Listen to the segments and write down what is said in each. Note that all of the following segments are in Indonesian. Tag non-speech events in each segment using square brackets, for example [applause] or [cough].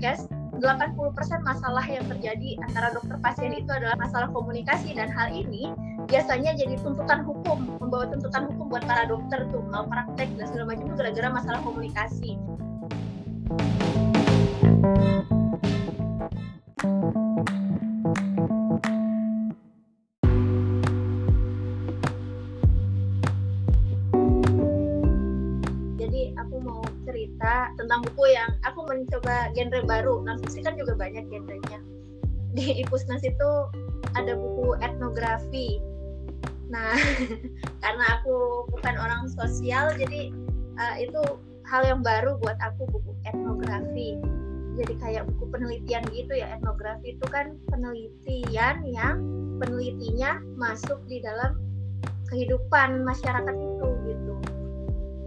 Kemenkes 80% masalah yang terjadi antara dokter pasien itu adalah masalah komunikasi dan hal ini biasanya jadi tuntutan hukum membawa tuntutan hukum buat para dokter tuh mau praktek dan segala macam itu gara-gara masalah komunikasi genre baru. Non fiksi kan juga banyak genrenya. Di Ipusnas itu ada buku etnografi. Nah, [laughs] karena aku bukan orang sosial, jadi uh, itu hal yang baru buat aku buku etnografi. Jadi kayak buku penelitian gitu ya. Etnografi itu kan penelitian yang penelitinya masuk di dalam kehidupan masyarakat itu gitu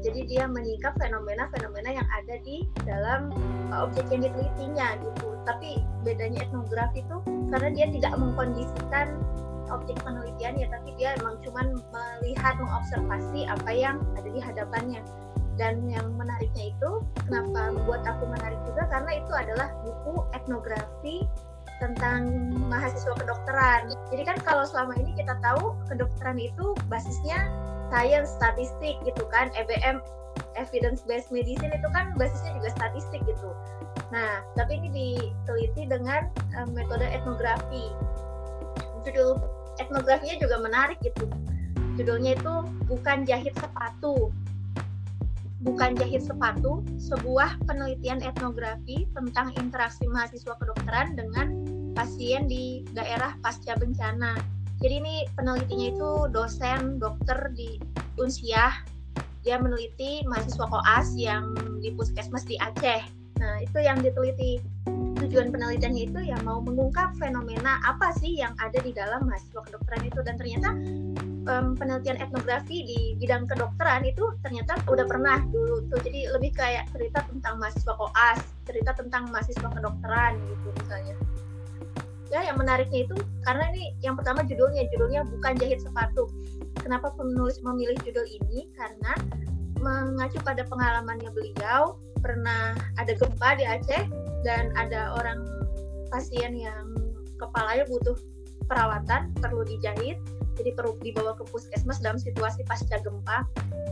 jadi dia menyingkap fenomena-fenomena yang ada di dalam uh, objek yang ditelitinya gitu. Tapi bedanya etnografi itu karena dia tidak mengkondisikan objek penelitian ya tapi dia emang cuman melihat mengobservasi apa yang ada di hadapannya. Dan yang menariknya itu kenapa membuat aku menarik juga karena itu adalah buku etnografi tentang mahasiswa kedokteran. Jadi kan kalau selama ini kita tahu kedokteran itu basisnya science, statistik gitu kan, EBM evidence based medicine itu kan basisnya juga statistik gitu. Nah, tapi ini diteliti dengan um, metode etnografi. Judul etnografinya juga menarik gitu. Judulnya itu bukan jahit sepatu. Bukan jahit sepatu, sebuah penelitian etnografi tentang interaksi mahasiswa kedokteran dengan pasien di daerah pasca bencana. Jadi ini penelitinya itu dosen dokter di Unsiah. Dia meneliti mahasiswa koas yang di puskesmas di Aceh. Nah itu yang diteliti. Tujuan penelitiannya itu ya mau mengungkap fenomena apa sih yang ada di dalam mahasiswa kedokteran itu. Dan ternyata um, penelitian etnografi di bidang kedokteran itu ternyata udah pernah dulu tuh. Jadi lebih kayak cerita tentang mahasiswa koas cerita tentang mahasiswa kedokteran gitu misalnya ya yang menariknya itu karena ini yang pertama judulnya judulnya bukan jahit sepatu. Kenapa penulis memilih judul ini? Karena mengacu pada pengalamannya beliau pernah ada gempa di Aceh dan ada orang pasien yang kepalanya butuh perawatan perlu dijahit jadi perlu dibawa ke puskesmas dalam situasi pasca gempa.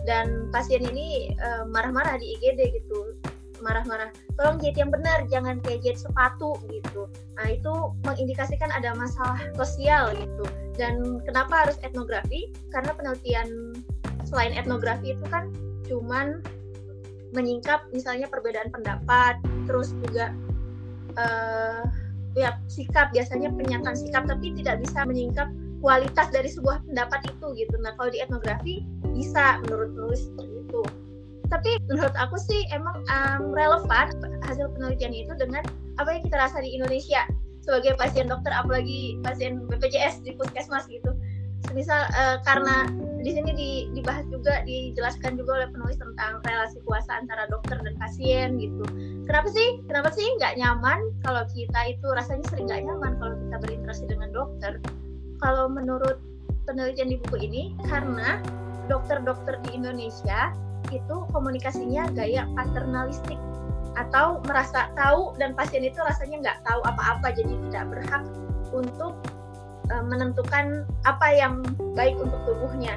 Dan pasien ini eh, marah-marah di IGD gitu marah-marah tolong jahit yang benar jangan kayak jahit sepatu gitu. Nah itu mengindikasikan ada masalah sosial gitu. Dan kenapa harus etnografi? Karena penelitian selain etnografi itu kan cuman menyingkap misalnya perbedaan pendapat terus juga uh, ya sikap biasanya pernyataan sikap tapi tidak bisa menyingkap kualitas dari sebuah pendapat itu gitu. Nah kalau di etnografi bisa menurut penulis seperti itu tapi menurut aku sih emang um, relevan hasil penelitian itu dengan apa yang kita rasa di Indonesia sebagai pasien dokter apalagi pasien BPJS di puskesmas gitu. Misal uh, karena di sini di, dibahas juga dijelaskan juga oleh penulis tentang relasi kuasa antara dokter dan pasien gitu. Kenapa sih kenapa sih nggak nyaman kalau kita itu rasanya sering nggak nyaman kalau kita berinteraksi dengan dokter? Kalau menurut penelitian di buku ini karena dokter-dokter di Indonesia itu komunikasinya gaya paternalistik atau merasa tahu dan pasien itu rasanya nggak tahu apa-apa jadi tidak berhak untuk e, menentukan apa yang baik untuk tubuhnya.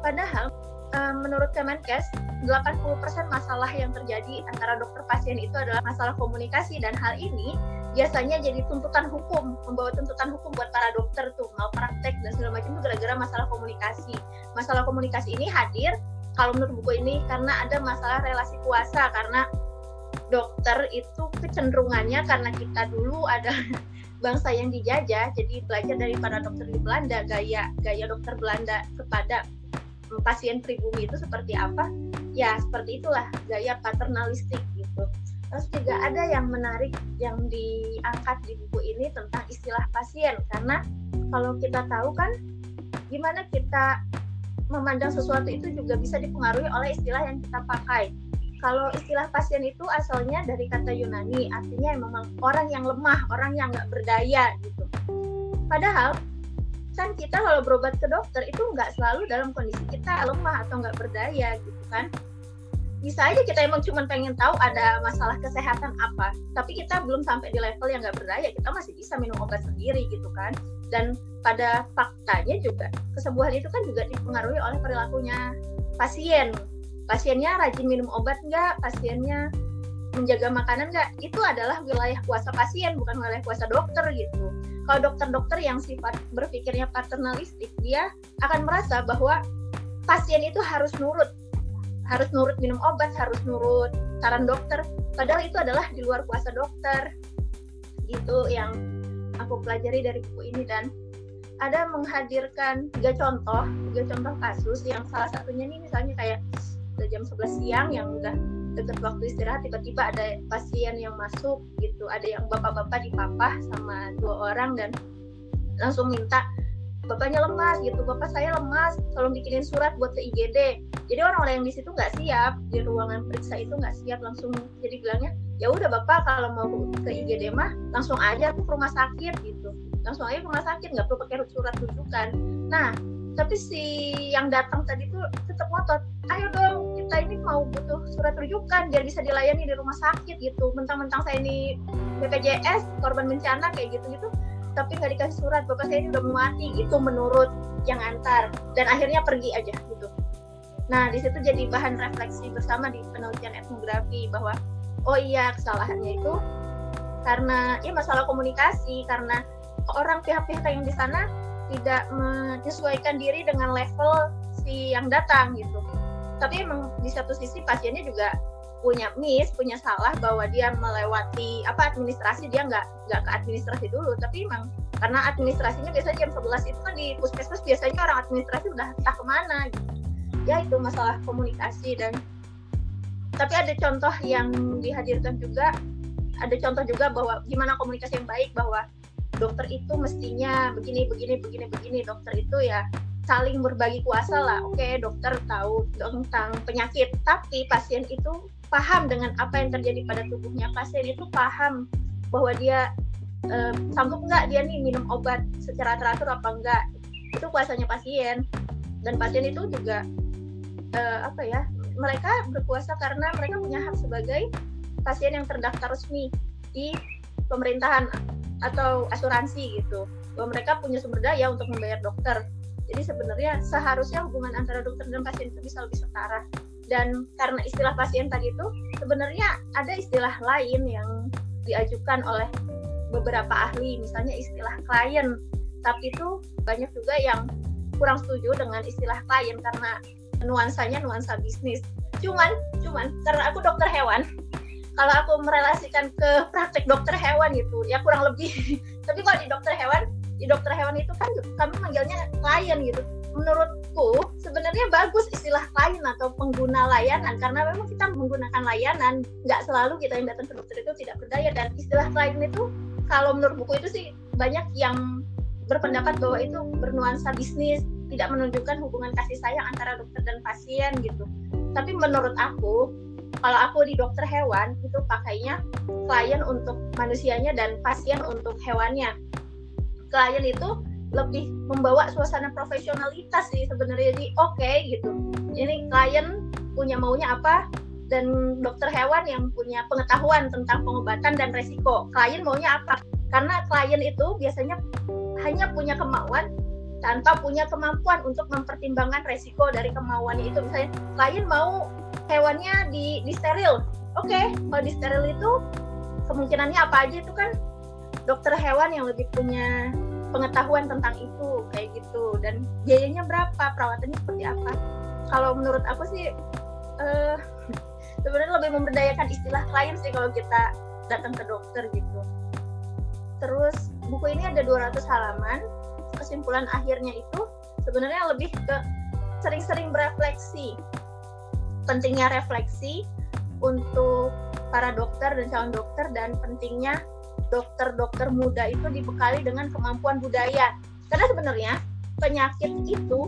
Padahal e, menurut Kemenkes 80% masalah yang terjadi antara dokter pasien itu adalah masalah komunikasi dan hal ini biasanya jadi tuntutan hukum membawa tuntutan hukum buat para dokter tuh mau praktek dan segala macam itu gara-gara masalah komunikasi masalah komunikasi ini hadir kalau menurut buku ini karena ada masalah relasi kuasa karena dokter itu kecenderungannya karena kita dulu ada [laughs] bangsa yang dijajah jadi belajar dari para dokter di Belanda gaya gaya dokter Belanda kepada pasien pribumi itu seperti apa? Ya seperti itulah gaya paternalistik gitu. Terus juga ada yang menarik yang diangkat di buku ini tentang istilah pasien karena kalau kita tahu kan gimana kita memandang sesuatu itu juga bisa dipengaruhi oleh istilah yang kita pakai. Kalau istilah pasien itu asalnya dari kata Yunani, artinya memang orang yang lemah, orang yang nggak berdaya gitu. Padahal kan kita kalau berobat ke dokter itu nggak selalu dalam kondisi kita lemah atau nggak berdaya gitu kan. bisa aja kita emang cuma pengen tahu ada masalah kesehatan apa tapi kita belum sampai di level yang nggak berdaya kita masih bisa minum obat sendiri gitu kan dan pada faktanya juga kesembuhan itu kan juga dipengaruhi oleh perilakunya pasien. Pasiennya rajin minum obat nggak? Pasiennya menjaga makanan nggak? Itu adalah wilayah kuasa pasien bukan wilayah kuasa dokter gitu. Kalau dokter-dokter yang sifat berpikirnya paternalistik dia akan merasa bahwa pasien itu harus nurut. Harus nurut minum obat harus nurut saran dokter. Padahal itu adalah di luar kuasa dokter. Gitu yang aku pelajari dari buku ini dan ada menghadirkan tiga contoh tiga contoh kasus yang salah satunya nih misalnya kayak jam 11 siang yang udah deket waktu istirahat tiba-tiba ada pasien yang masuk gitu ada yang bapak-bapak dipapah sama dua orang dan langsung minta bapaknya lemas gitu bapak saya lemas tolong bikinin surat buat ke IGD jadi orang-orang yang di situ nggak siap di ruangan periksa itu nggak siap langsung jadi bilangnya ya udah bapak kalau mau ke IGD mah langsung aja aku ke rumah sakit gitu. Langsung aja ke rumah sakit nggak perlu pakai surat rujukan. Nah tapi si yang datang tadi tuh tetap ngotot. Ayo dong kita ini mau butuh surat rujukan biar bisa dilayani di rumah sakit gitu. Mentang-mentang saya ini BPJS korban bencana kayak gitu gitu tapi nggak dikasih surat. Bapak saya ini udah mati itu menurut yang antar. Dan akhirnya pergi aja gitu. Nah di situ jadi bahan refleksi bersama di penelitian etnografi bahwa oh iya kesalahannya itu karena ya masalah komunikasi karena orang pihak-pihak yang di sana tidak menyesuaikan diri dengan level si yang datang gitu tapi emang di satu sisi pasiennya juga punya miss punya salah bahwa dia melewati apa administrasi dia nggak nggak ke administrasi dulu tapi emang karena administrasinya biasanya jam 11 itu kan di puskesmas biasanya orang administrasi udah entah ke mana gitu. ya itu masalah komunikasi dan tapi ada contoh yang dihadirkan juga ada contoh juga bahwa gimana komunikasi yang baik bahwa dokter itu mestinya begini begini begini begini. Dokter itu ya saling berbagi kuasa lah. Oke dokter tahu tentang penyakit tapi pasien itu paham dengan apa yang terjadi pada tubuhnya. Pasien itu paham bahwa dia uh, sanggup nggak dia nih minum obat secara teratur apa enggak itu kuasanya pasien. Dan pasien itu juga uh, apa ya mereka berkuasa karena mereka punya hak sebagai pasien yang terdaftar resmi di pemerintahan atau asuransi gitu. Bahwa mereka punya sumber daya untuk membayar dokter. Jadi sebenarnya seharusnya hubungan antara dokter dan pasien itu bisa lebih setara. Dan karena istilah pasien tadi itu sebenarnya ada istilah lain yang diajukan oleh beberapa ahli. Misalnya istilah klien. Tapi itu banyak juga yang kurang setuju dengan istilah klien karena nuansanya nuansa bisnis. Cuman cuman karena aku dokter hewan kalau aku merelasikan ke praktek dokter hewan gitu ya kurang lebih. [laughs] Tapi kalau di dokter hewan di dokter hewan itu kan kami manggilnya klien gitu. Menurutku sebenarnya bagus istilah klien atau pengguna layanan karena memang kita menggunakan layanan nggak selalu kita yang datang ke dokter itu tidak berdaya. Dan istilah klien itu kalau menurut buku itu sih banyak yang berpendapat bahwa itu bernuansa bisnis tidak menunjukkan hubungan kasih sayang antara dokter dan pasien gitu. Tapi menurut aku kalau aku di dokter hewan itu pakainya klien untuk manusianya dan pasien untuk hewannya. Klien itu lebih membawa suasana profesionalitas sih sebenarnya. Jadi oke okay, gitu. Ini klien punya maunya apa? Dan dokter hewan yang punya pengetahuan tentang pengobatan dan resiko. Klien maunya apa? Karena klien itu biasanya hanya punya kemauan tanpa punya kemampuan untuk mempertimbangkan resiko dari kemauannya itu. Misalnya klien mau hewannya di, di steril. Oke okay, kalau di steril itu kemungkinannya apa aja? Itu kan dokter hewan yang lebih punya pengetahuan tentang itu kayak gitu. Dan biayanya berapa? Perawatannya seperti apa? Kalau menurut aku sih uh, sebenarnya lebih memberdayakan istilah klien sih kalau kita datang ke dokter gitu. Terus buku ini ada 200 halaman kesimpulan akhirnya itu sebenarnya lebih ke sering-sering berefleksi pentingnya refleksi untuk para dokter dan calon dokter dan pentingnya dokter-dokter muda itu dibekali dengan kemampuan budaya. Karena sebenarnya penyakit itu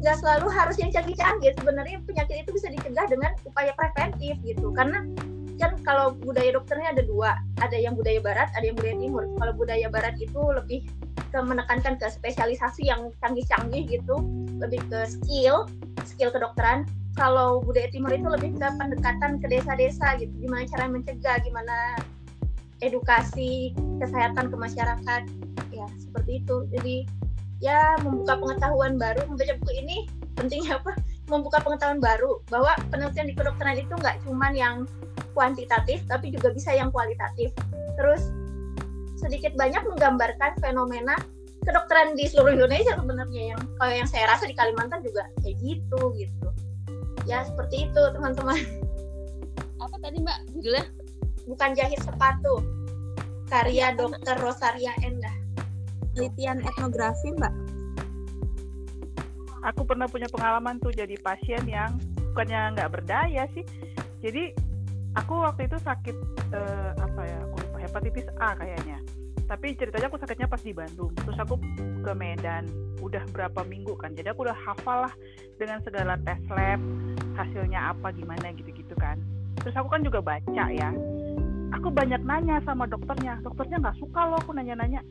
nggak selalu harus yang canggih-canggih. Sebenarnya penyakit itu bisa dicegah dengan upaya preventif gitu. Karena kan kalau budaya dokternya ada dua, ada yang budaya barat, ada yang budaya timur. Kalau budaya barat itu lebih ke menekankan ke spesialisasi yang canggih-canggih gitu, lebih ke skill, skill kedokteran. kalau budaya timur itu lebih ke pendekatan ke desa-desa gitu gimana cara mencegah gimana edukasi kesehatan ke masyarakat ya seperti itu jadi ya membuka pengetahuan baru membaca buku ini pentingnya apa membuka pengetahuan baru bahwa penelitian di kedokteran itu nggak cuma yang kuantitatif tapi juga bisa yang kualitatif. Terus sedikit banyak menggambarkan fenomena kedokteran di seluruh Indonesia sebenarnya yang kalau yang saya rasa di Kalimantan juga kayak gitu gitu. Ya seperti itu teman-teman. Apa tadi mbak judulnya? Bukan jahit sepatu. Karya dokter Rosaria Endah. Penelitian etnografi mbak aku pernah punya pengalaman tuh jadi pasien yang bukannya nggak berdaya sih. Jadi aku waktu itu sakit uh, apa ya aku lupa hepatitis A kayaknya. Tapi ceritanya aku sakitnya pas di Bandung. Terus aku ke Medan udah berapa minggu kan. Jadi aku udah hafal lah dengan segala tes lab hasilnya apa gimana gitu-gitu kan. Terus aku kan juga baca ya. Aku banyak nanya sama dokternya. Dokternya nggak suka loh aku nanya-nanya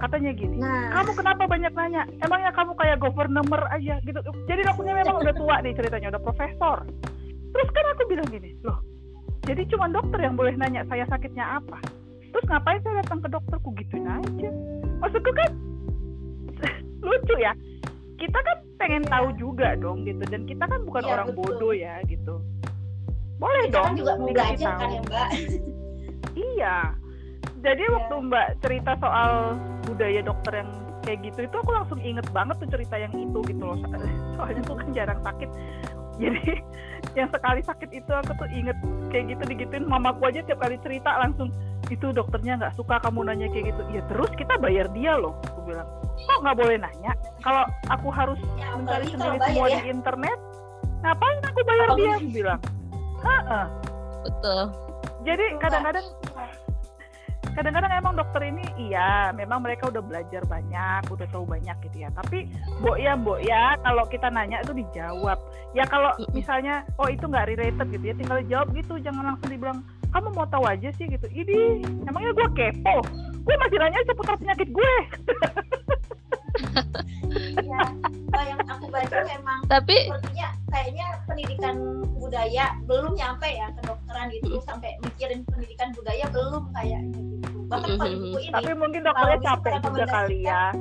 katanya gini nah. kamu kenapa banyak nanya? Emangnya kamu kayak governor aja? Gitu. Jadi dokternya memang udah tua nih ceritanya udah profesor. Terus kan aku bilang gini loh jadi cuma dokter yang boleh nanya saya sakitnya apa? Terus ngapain saya datang ke dokterku? Gituin aja. Maksudku kan [laughs] lucu ya. Kita kan pengen tahu juga dong gitu dan kita kan bukan ya, orang betul. bodoh ya gitu. Boleh kita dong kan juga mau belajar kan ya mbak. Iya jadi ya. waktu mbak cerita soal budaya dokter yang kayak gitu itu aku langsung inget banget tuh cerita yang itu gitu loh. [laughs] Soalnya tuh kan jarang sakit. Jadi [laughs] yang sekali sakit itu aku tuh inget kayak gitu digituin mamaku aja tiap kali cerita langsung itu dokternya nggak suka kamu nanya kayak gitu. Ya terus kita bayar dia loh aku bilang. Kok nggak boleh nanya? Kalau aku harus ya, mencari sendiri semua ya. di internet ngapain aku bayar oh, dia? Aku bilang. Ha betul. Jadi kadang-kadang kadang-kadang emang dokter ini iya memang mereka udah belajar banyak udah tahu banyak gitu ya. Tapi mbok ya mbok ya kalau kita nanya itu dijawab. Ya kalau misalnya oh itu nggak related gitu ya tinggal jawab gitu jangan langsung dibilang kamu mau tahu aja sih gitu. Ini emangnya gue kepo? Gue masih nanya seputar penyakit gue. Ya kalau yang aku baca memang tapi sepertinya kayaknya pendidikan budaya belum nyampe ya kedokteran gitu sampai mikirin pendidikan budaya belum kayaknya gitu bahkan pada buku ini tapi mungkin dokternya capek juga kali ya.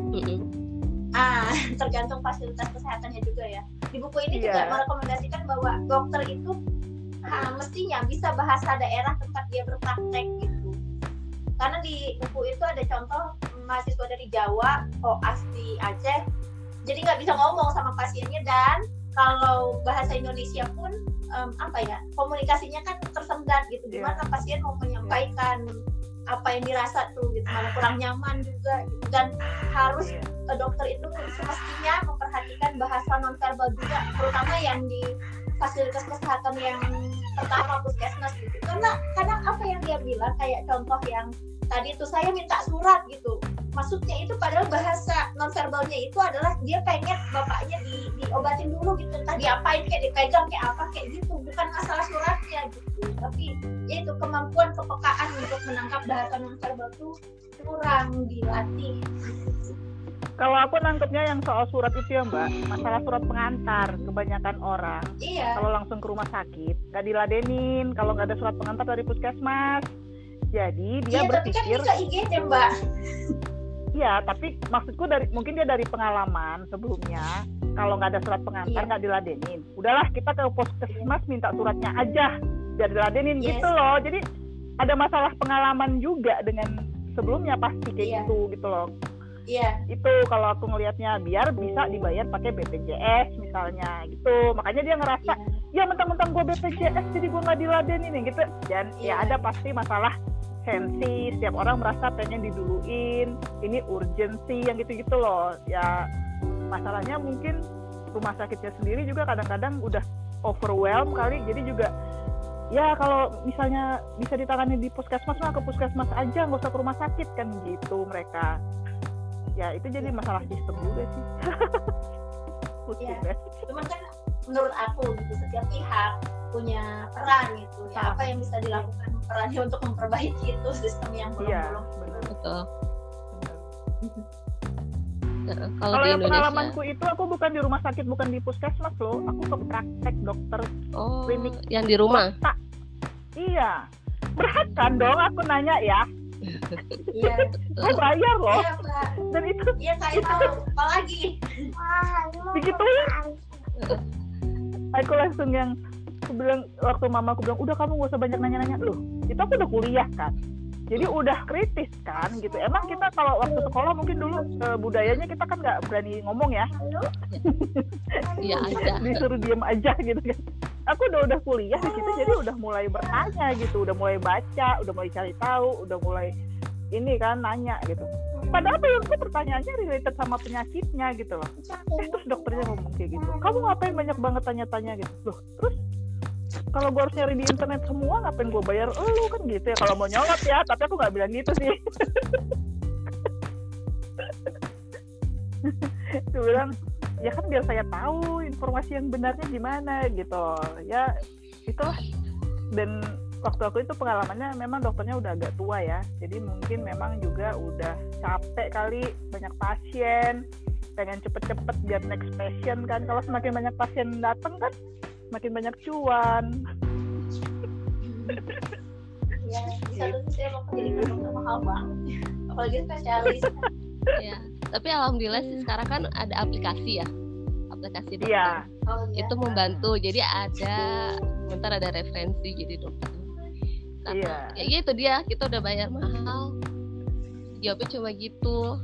ah [laughs] tergantung fasilitas kesehatannya juga ya. Di buku ini yeah. juga merekomendasikan bahwa dokter itu ah, mestinya bisa bahasa daerah tempat dia berpraktek gitu. Karena di buku itu ada contoh mahasiswa dari Jawa oh asli Aceh jadi nggak bisa ngomong sama pasiennya. Dan kalau bahasa Indonesia pun um, apa ya komunikasinya kan tersendat gitu. Iya. gimana yeah. pasien mau menyampaikan apa yang dirasa tuh gitu. Malah kurang nyaman juga gitu. Dan harus yeah. dokter itu semestinya memperhatikan bahasa nonverbal juga terutama yang di fasilitas kesehatan yang pertama puskesmas gitu. Karena karena apa yang dia bilang kayak contoh yang tadi itu saya minta surat gitu. Maksudnya itu padahal bahasa nonverbalnya itu adalah dia pengen bapaknya di diobatin dulu gitu. Entah diapain kayak dipegang kayak apa kayak gitu. Bukan masalah suratnya gitu. Tapi ya itu kemampuan kepekaan untuk menangkap bahasa nonverbal tuh kurang dilatih. Kalau aku nangkepnya yang soal surat itu ya mbak. Masalah surat pengantar kebanyakan orang. Iya. kalau langsung ke rumah sakit nggak diladenin. Kalau nggak ada surat pengantar dari puskesmas jadi dia iya, berpikir tapi kan bisa IGD mbak Iya, tapi maksudku dari mungkin dia dari pengalaman sebelumnya kalau nggak ada surat pengantar iya. nggak diladenin. Udahlah kita ke puskesmas minta suratnya aja biar diladenin yes. gitu loh. Jadi ada masalah pengalaman juga dengan sebelumnya pasti kayak iya. gitu gitu loh. Iya. Itu kalau aku ngelihatnya biar bisa dibayar pakai BPJS misalnya gitu. Makanya dia ngerasa iya. ya mentang-mentang gue BPJS jadi gue nggak diladenin gitu. Dan ya iya. ya ada pasti masalah sensi setiap orang merasa pengen diduluin. Ini urgensi yang gitu-gitu loh. Ya masalahnya mungkin rumah sakitnya sendiri juga kadang-kadang udah overwhelm kali. Jadi juga ya kalau misalnya bisa ditangani di puskesmas mah ke puskesmas aja nggak usah ke rumah sakit kan gitu mereka. Ya itu jadi masalah sistem juga sih. [laughs] Ya, cuman kan menurut aku gitu setiap pihak punya peran gitu ya apa yang bisa dilakukan perannya untuk memperbaiki itu sistem yang belum iya, belum betul Kalau Kalau yang Indonesia, pengalamanku itu aku bukan di rumah sakit, bukan di puskesmas loh. Aku ke praktek dokter oh, klinik yang di rumah. swasta. Iya. Berat kan dong aku nanya ya. Iya. [laughs] Aku bayar loh. Iya, Mbak. Dan itu Iya, saya tahu. Apalagi. digituin. Aku langsung yang aku bilang waktu mama aku bilang udah kamu gak usah banyak nanya-nanya loh. Itu aku udah kuliah kan. Jadi udah kritis kan gitu. Emang kita kalau waktu sekolah mungkin dulu eh, budayanya kita kan nggak berani ngomong ya. [laughs] Iya ada. disuruh diem aja gitu kan aku udah udah kuliah di situ jadi udah mulai bertanya gitu udah mulai baca udah mulai cari tahu udah mulai ini kan nanya gitu padahal yang tuh pertanyaannya related sama penyakitnya gitu loh eh terus dokternya ngomong kayak gitu kamu ngapain banyak banget tanya-tanya gitu loh terus kalau gue harus nyari di internet semua ngapain gue bayar? Lu kan gitu ya. Kalau mau nyolot ya tapi aku nggak bilang gitu sih. [laughs] Dia bilang ya kan biar saya tahu informasi yang benarnya gimana gitu. Ya itulah. Dan waktu aku itu pengalamannya memang dokternya udah agak tua ya. Jadi mungkin memang juga udah capek kali banyak pasien pengen cepet-cepet biar next passion kan. Kalau semakin banyak pasien datang kan makin banyak cuan Iya, di satu sisi emang jadi dokter mahal banget. Apalagi spesialis. ya. Tapi alhamdulillah sih sekarang kan ada aplikasi ya. Aplikasi dokter. iya Oh, iya. Itu membantu. Jadi ada bentar ada referensi jadi dokter. iya Ya itu dia, kita udah bayar mahal. Jawabnya cuma gitu.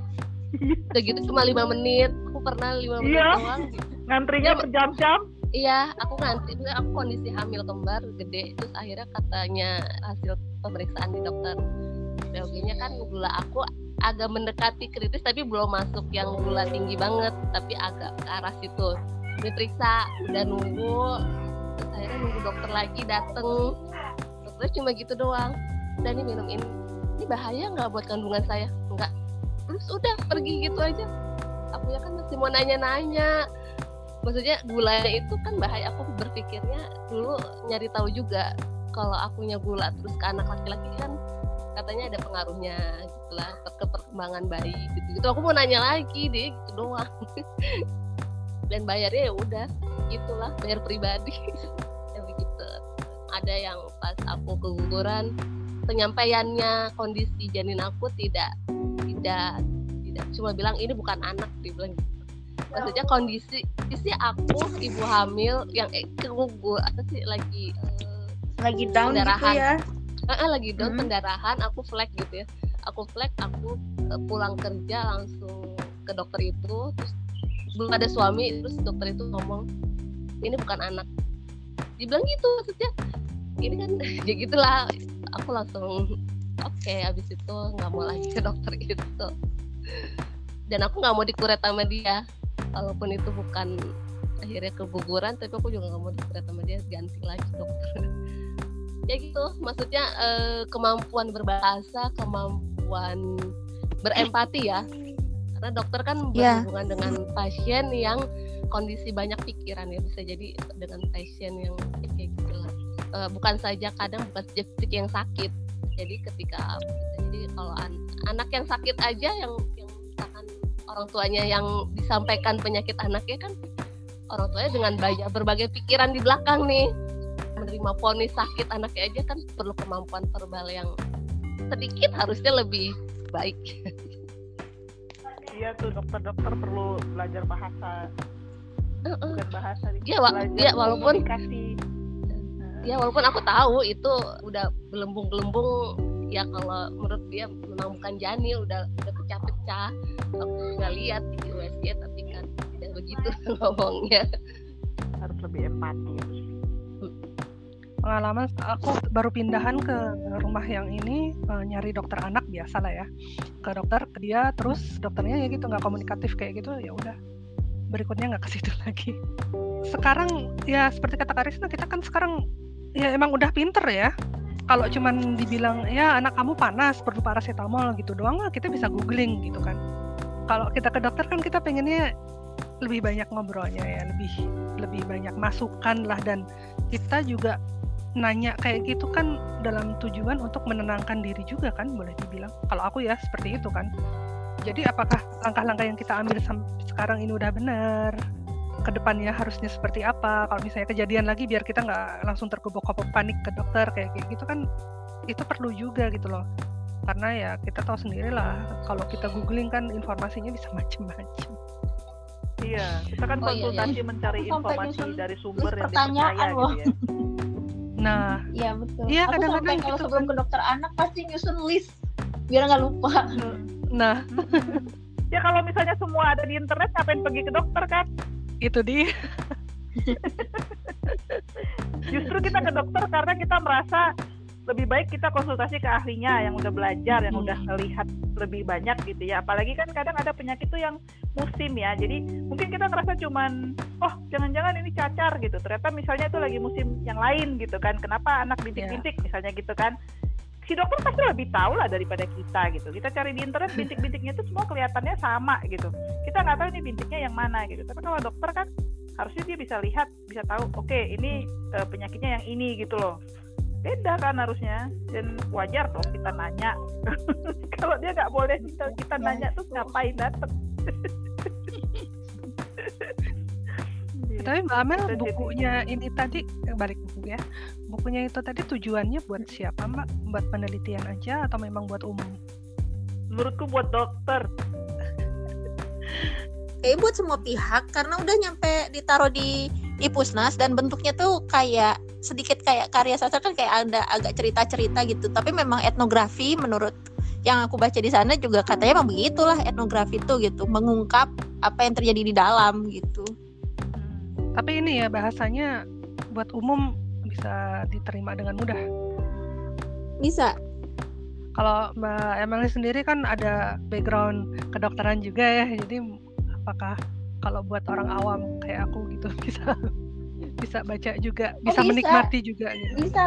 Udah gitu cuma lima menit. Aku pernah lima menit Iya. doang. ngantrinya Iya, berjam-jam Iya, aku nanti aku kondisi hamil kembar gede, terus akhirnya katanya hasil pemeriksaan di dokter biologinya kan gula aku agak mendekati kritis tapi belum masuk yang gula tinggi banget, tapi agak ke arah situ. Diperiksa, udah nunggu, terus akhirnya nunggu dokter lagi dateng, dokternya cuma gitu doang. Udah nih minum ini, ini bahaya nggak buat kandungan saya? Enggak. Terus udah pergi gitu aja. Aku ya kan masih mau nanya-nanya maksudnya gulanya itu kan bahaya aku berpikirnya dulu nyari tahu juga kalau akunya gula terus ke anak laki-laki kan katanya ada pengaruhnya gitulah ke perkembangan bayi gitu gitu. Aku mau nanya lagi deh gitu doang. [laughs] Dan bayarnya ya udah gitulah bayar pribadi. [laughs] Ya begitu ada yang pas aku keguguran penyampaiannya kondisi janin aku tidak tidak tidak. Cuma bilang ini bukan anak dia bilang gitu maksudnya kondisi isi aku ibu hamil yang eh, kegugur apa sih lagi eh, Lagi down gitu Pendarahan. ya. eh, eh, lagi down Hmm. pendarahan aku flag gitu ya aku flag aku eh, pulang kerja langsung ke dokter itu terus belum ada suami terus dokter itu ngomong ini bukan anak dibilang gitu maksudnya ini kan [laughs] ya gitulah aku langsung oke abis itu nggak mau lagi ke dokter itu dan aku nggak mau dikuret sama dia walaupun itu bukan akhirnya keguguran tapi aku juga nggak mau dikuret sama dia ganti lagi dokter. [laughs] Ya gitu maksudnya eh, kemampuan berbahasa kemampuan berempati ya. Karena dokter kan Iya. berhubungan dengan pasien yang kondisi banyak pikiran ya bisa jadi dengan pasien yang kayak gitu lah. Eh, bukan saja kadang bukan saja fisik yang sakit. Jadi ketika jadi kalau an- anak yang sakit aja yang orang tuanya yang disampaikan penyakit anaknya kan orang tuanya dengan banyak berbagai pikiran di belakang nih. Menerima ponis sakit anaknya aja kan perlu kemampuan verbal yang sedikit harusnya lebih baik. Iya tuh dokter-dokter perlu belajar bahasa. Heeh. bukan bahasa nih, Iya, Iya, walaupun- komunikasi. Ya walaupun aku tahu itu udah gelembung-gelembung ya kalau menurut dia memang bukan janil udah udah pecah-pecah aku nggak lihat di USG tapi kan tidak begitu [laughs] ngomongnya. Harus lebih empati. Pengalaman aku baru pindahan ke rumah yang ini eh, nyari dokter anak biasa lah ya. Ke dokter ke dia terus dokternya ya gitu nggak komunikatif kayak gitu ya udah. Berikutnya nggak ke situ [laughs] lagi. Sekarang ya seperti kata Karisna kita kan sekarang ya emang udah pinter ya kalau cuman dibilang ya anak kamu panas perlu paracetamol gitu doang lah kita bisa googling gitu kan. Kalau kita ke dokter kan kita pengennya lebih banyak ngobrolnya ya lebih lebih banyak masukan lah dan kita juga nanya kayak gitu kan dalam tujuan untuk menenangkan diri juga kan boleh dibilang. Kalau aku ya seperti itu kan. Jadi apakah langkah-langkah yang kita ambil sekarang ini udah benar? Ke depannya harusnya seperti apa? Kalau misalnya kejadian lagi biar kita nggak langsung tergobok-gobok panik ke dokter kayak kayak gitu kan itu perlu juga gitu loh. Karena ya kita tahu sendiri lah kalau kita googling kan informasinya bisa macam-macam. Iya, kita kan Oh, iya, konsultasi mencari Aku informasi dari sumber yang pertanyaan dipercaya loh. gitu ya. Nah, Iya betul. Iya, kadang-kadang kalau gitu sebelum kan. ke dokter anak pasti nyusun list biar nggak lupa. nah [laughs] Ya kalau misalnya semua ada di internet, ngapain pergi ke dokter kan? Itu dia. Justru kita ke dokter karena kita merasa lebih baik kita konsultasi ke ahlinya yang udah belajar, yang udah ngelihat lebih banyak gitu ya. Apalagi kan kadang ada penyakit tuh yang musim ya. Jadi mungkin kita ngerasa cuman, oh jangan-jangan ini cacar gitu. Ternyata misalnya itu lagi musim yang lain gitu kan. Kenapa anak bintik-bintik misalnya gitu kan. Si dokter pasti lebih tahu lah daripada kita gitu. Kita cari di internet bintik-bintiknya itu semua kelihatannya sama gitu. Kita nggak tahu ini bintiknya yang mana gitu. Tapi kalau dokter kan harusnya dia bisa lihat, bisa tahu, oke ini eh, penyakitnya yang ini gitu loh beda kan harusnya dan wajar dong kita nanya [laughs] kalau dia nggak boleh kita, kita nanya terus ngapain datang [laughs] Tapi Mbak Amel Itu jadi- bukunya ini tadi eh, balik buku ya. Bukunya itu tadi tujuannya buat siapa Mbak? Buat penelitian aja atau memang buat umum? menurutku buat dokter Kayaknya buat semua pihak karena udah nyampe ditaruh di di pusnas dan bentuknya tuh kayak sedikit kayak karya sastra kan kayak ada agak cerita-cerita gitu. Tapi memang etnografi menurut yang aku baca di sana juga katanya emang begitulah etnografi itu gitu, mengungkap apa yang terjadi di dalam gitu. Tapi ini ya bahasanya buat umum bisa diterima dengan mudah. Bisa. Kalau Mbak Emily sendiri kan ada background kedokteran juga ya, jadi apakah kalau buat orang awam kayak aku gitu [laughs] bisa bisa baca juga, bisa, bisa. menikmati juga gitu. Bisa,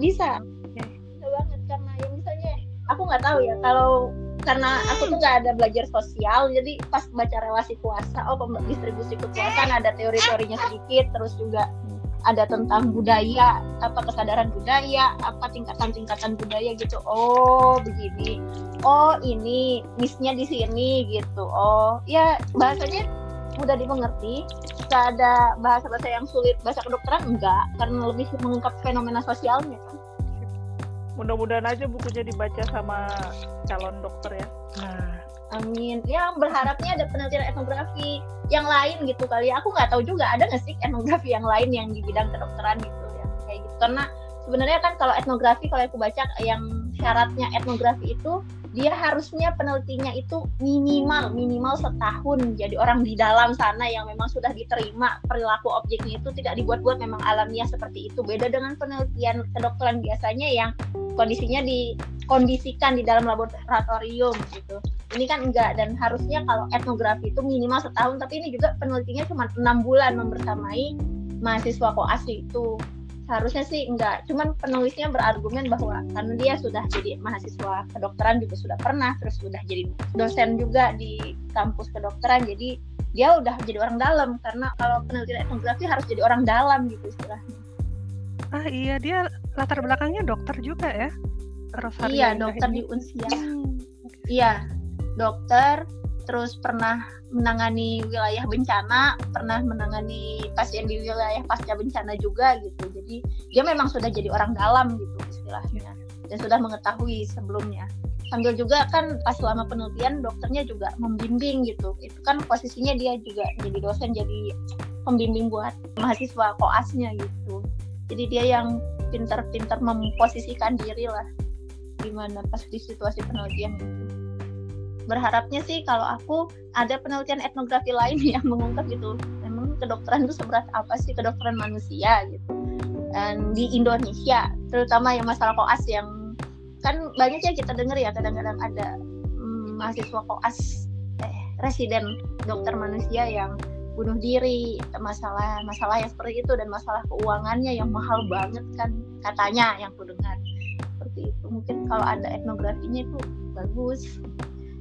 bisa, bisa banget karena ya misalnya aku nggak tahu ya kalau karena aku tuh nggak ada belajar sosial jadi pas baca relasi kuasa oh distribusi kekuasaan ada teori-teorinya sedikit terus juga ada tentang budaya apa kesadaran budaya apa tingkatan-tingkatan budaya gitu. Oh begini. Oh ini missnya di sini gitu. Oh ya bahasanya mudah dimengerti. Nggak ada bahasa-bahasa yang sulit bahasa kedokteran enggak karena lebih mengungkap fenomena sosialnya. kan mudah-mudahan aja bukunya dibaca sama calon dokter ya. Nah, amin. Ya berharapnya ada penelitian etnografi yang lain gitu kali ya. aku nggak tahu juga ada nggak sih etnografi yang lain yang di bidang kedokteran gitu ya? Kayak gitu. Karena sebenarnya kan kalau etnografi kalau aku baca yang syaratnya etnografi itu dia harusnya penelitinya itu minimal minimal setahun jadi orang di dalam sana yang memang sudah diterima perilaku objeknya itu tidak dibuat-buat memang alamiah seperti itu. Beda dengan penelitian kedokteran biasanya yang kondisinya dikondisikan di dalam laboratorium gitu. Ini kan enggak dan harusnya kalau etnografi itu minimal setahun tapi ini juga penelitiannya cuma enam bulan membersamai mahasiswa koas itu seharusnya sih enggak. Cuman penulisnya berargumen bahwa karena dia sudah jadi mahasiswa kedokteran juga sudah pernah terus sudah jadi dosen juga di kampus kedokteran jadi dia udah jadi orang dalam. Karena kalau penelitian etnografi harus jadi orang dalam gitu istilahnya. Ah iya dia latar belakangnya dokter juga ya. Rosario iya dokter di Unsia. Hmm, Iya, dokter, terus pernah menangani wilayah bencana, pernah menangani pasien di wilayah pasca bencana juga gitu. Jadi dia memang sudah jadi orang dalam gitu istilahnya dan sudah mengetahui sebelumnya. Sambil juga kan pas selama penelitian dokternya juga membimbing gitu. Itu kan posisinya dia juga jadi dosen, jadi pembimbing buat mahasiswa koasnya gitu. Jadi dia yang pintar-pintar memposisikan diri lah gimana pas di situasi penelitian gitu berharapnya sih kalau aku ada penelitian etnografi lain [laughs] yang mengungkap gitu. Memang kedokteran itu seberat apa sih? Kedokteran manusia gitu. Dan di Indonesia terutama yang masalah koas yang kan banyak ya kita dengar ya kadang-kadang ada hmm, mahasiswa koas eh, residen dokter manusia yang bunuh diri masalah masalah yang seperti itu dan masalah keuangannya yang mahal banget kan katanya yang ku dengar. Seperti itu. Mungkin kalau ada etnografinya itu bagus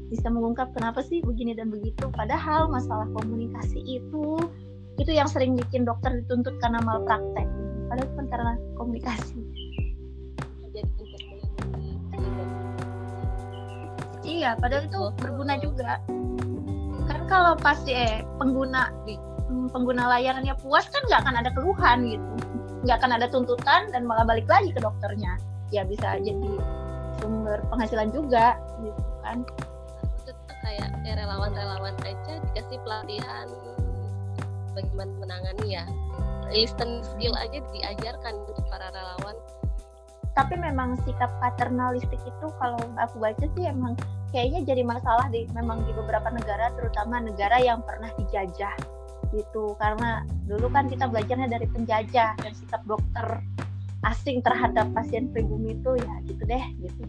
bisa mengungkap kenapa sih begini dan begitu. Padahal masalah komunikasi itu itu yang sering bikin dokter dituntut karena malpraktek. Padahal bukan karena komunikasi. Iya padahal itu berguna juga. Kan kalau pasti eh pengguna hmm, pengguna layanannya puas kan nggak akan ada keluhan gitu. Nggak akan ada tuntutan dan malah balik lagi ke dokternya. Ya bisa jadi sumber penghasilan juga gitu kan kayak kayak relawan-relawan aja dikasih pelatihan bagaimana menangani ya. Listen skill aja diajarkan untuk para relawan. Tapi memang sikap paternalistik itu kalau aku baca sih emang kayaknya jadi masalah di memang di beberapa negara terutama negara yang pernah dijajah gitu. Karena dulu kan kita belajarnya dari penjajah dan sikap dokter asing terhadap pasien pribumi itu ya gitu deh gitu